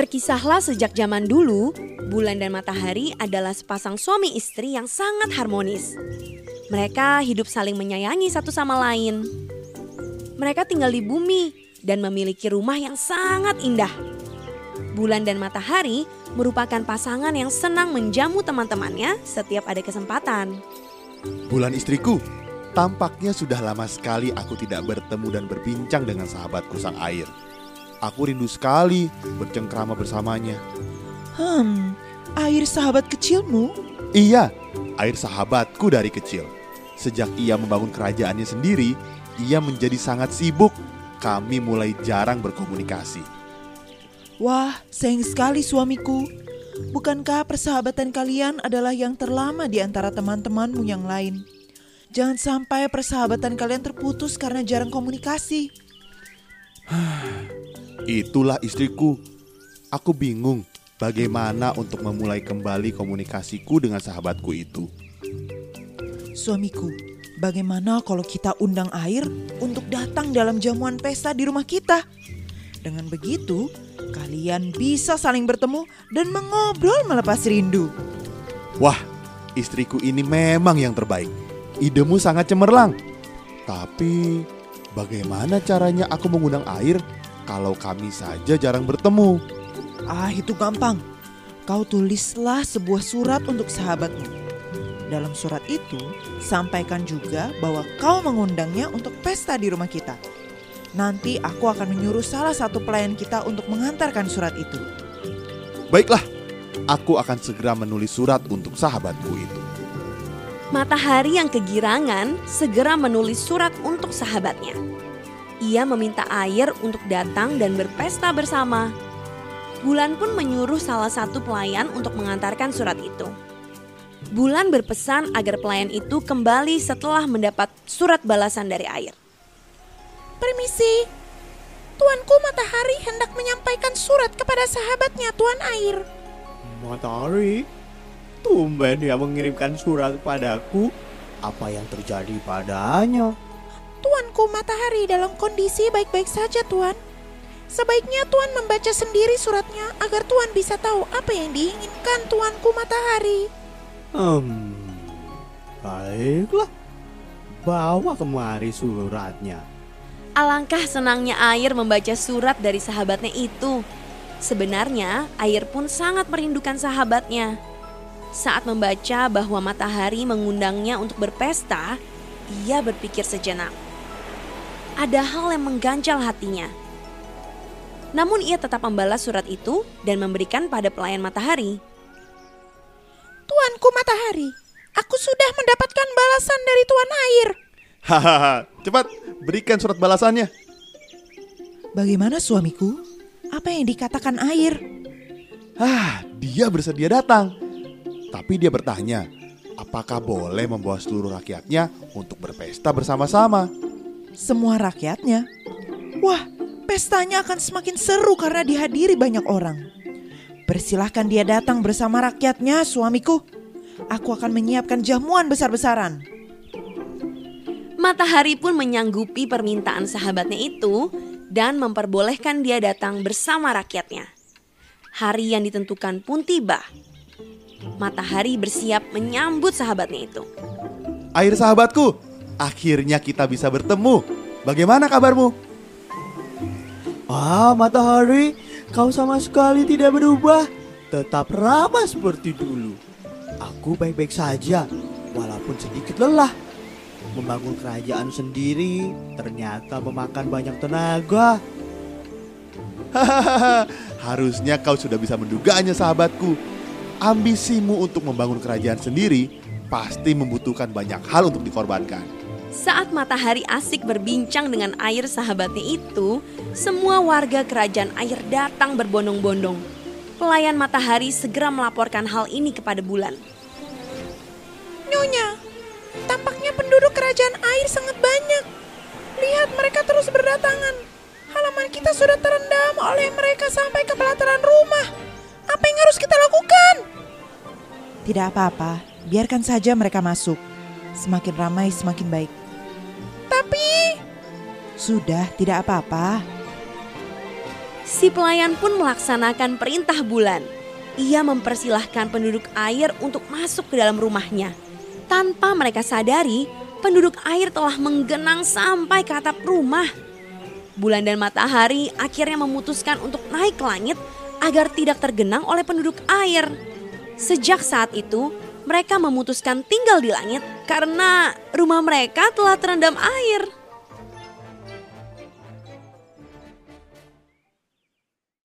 Terkisahlah sejak zaman dulu, bulan dan matahari adalah sepasang suami istri yang sangat harmonis. Mereka hidup saling menyayangi satu sama lain. Mereka tinggal di bumi dan memiliki rumah yang sangat indah. Bulan dan matahari merupakan pasangan yang senang menjamu teman-temannya setiap ada kesempatan. Bulan istriku, tampaknya sudah lama sekali aku tidak bertemu dan berbincang dengan sahabatku sang air. Aku rindu sekali bercengkrama bersamanya. Hmm, air sahabat kecilmu? Iya, air sahabatku dari kecil. Sejak ia membangun kerajaannya sendiri, ia menjadi sangat sibuk. Kami mulai jarang berkomunikasi. Wah, sayang sekali suamiku. Bukankah persahabatan kalian adalah yang terlama di antara teman-temanmu yang lain? Jangan sampai persahabatan kalian terputus karena jarang komunikasi. Itulah istriku. Aku bingung bagaimana untuk memulai kembali komunikasiku dengan sahabatku itu. Suamiku, bagaimana kalau kita undang air untuk datang dalam jamuan pesta di rumah kita? Dengan begitu, kalian bisa saling bertemu dan mengobrol melepas rindu. Wah, istriku ini memang yang terbaik. Idemu sangat cemerlang. Tapi bagaimana caranya aku mengundang air kalau kami saja jarang bertemu? Ah, itu gampang. Kau tulislah sebuah surat untuk sahabatmu. Dalam surat itu, sampaikan juga bahwa kau mengundangnya untuk pesta di rumah kita. Nanti aku akan menyuruh salah satu pelayan kita untuk mengantarkan surat itu. Baiklah, aku akan segera menulis surat untuk sahabatku itu. Matahari yang kegirangan segera menulis surat untuk sahabatnya. Ia meminta air untuk datang dan berpesta bersama. Bulan pun menyuruh salah satu pelayan untuk mengantarkan surat itu. Bulan berpesan agar pelayan itu kembali setelah mendapat surat balasan dari air. Permisi, Tuanku Matahari hendak menyampaikan surat kepada sahabatnya Tuan Air. Matahari, tumben dia mengirimkan surat padaku. Apa yang terjadi padanya? Tuanku Matahari dalam kondisi baik-baik saja Tuan. Sebaiknya Tuan membaca sendiri suratnya agar Tuan bisa tahu apa yang diinginkan Tuanku Matahari. Hmm, baiklah. Bawa kemari suratnya. Alangkah senangnya air membaca surat dari sahabatnya itu. Sebenarnya, air pun sangat merindukan sahabatnya. Saat membaca bahwa matahari mengundangnya untuk berpesta, ia berpikir sejenak. Ada hal yang mengganjal hatinya. Namun ia tetap membalas surat itu dan memberikan pada pelayan matahari. Tuanku Matahari, aku sudah mendapatkan balasan dari Tuan Air. Hahaha, cepat berikan surat balasannya. Bagaimana suamiku? Apa yang dikatakan air? Ah, dia bersedia datang. Tapi dia bertanya, apakah boleh membawa seluruh rakyatnya untuk berpesta bersama-sama? Semua rakyatnya? Wah, pestanya akan semakin seru karena dihadiri banyak orang. Persilahkan dia datang bersama rakyatnya, suamiku. Aku akan menyiapkan jamuan besar-besaran. Matahari pun menyanggupi permintaan sahabatnya itu dan memperbolehkan dia datang bersama rakyatnya. Hari yang ditentukan pun tiba. Matahari bersiap menyambut sahabatnya itu. Air sahabatku, akhirnya kita bisa bertemu. Bagaimana kabarmu? Ah, matahari, kau sama sekali tidak berubah. Tetap ramah seperti dulu. Aku baik-baik saja, walaupun sedikit lelah. Membangun kerajaan sendiri ternyata memakan banyak tenaga. Hahaha, harusnya kau sudah bisa menduganya sahabatku. Ambisimu untuk membangun kerajaan sendiri pasti membutuhkan banyak hal untuk dikorbankan. Saat matahari asik berbincang dengan air sahabatnya itu, semua warga kerajaan air datang berbondong-bondong. Pelayan matahari segera melaporkan hal ini kepada bulan. Nyonya, tampaknya penduduk kerajaan air sangat banyak. Lihat mereka terus berdatangan. Halaman kita sudah terendam oleh mereka sampai ke pelataran rumah. Apa yang harus kita lakukan? Tidak apa-apa, biarkan saja mereka masuk. Semakin ramai semakin baik. Tapi Sudah, tidak apa-apa. Si pelayan pun melaksanakan perintah bulan. Ia mempersilahkan penduduk air untuk masuk ke dalam rumahnya. Tanpa mereka sadari, penduduk air telah menggenang sampai ke atap rumah. Bulan dan matahari akhirnya memutuskan untuk naik ke langit agar tidak tergenang oleh penduduk air. Sejak saat itu, mereka memutuskan tinggal di langit karena rumah mereka telah terendam air.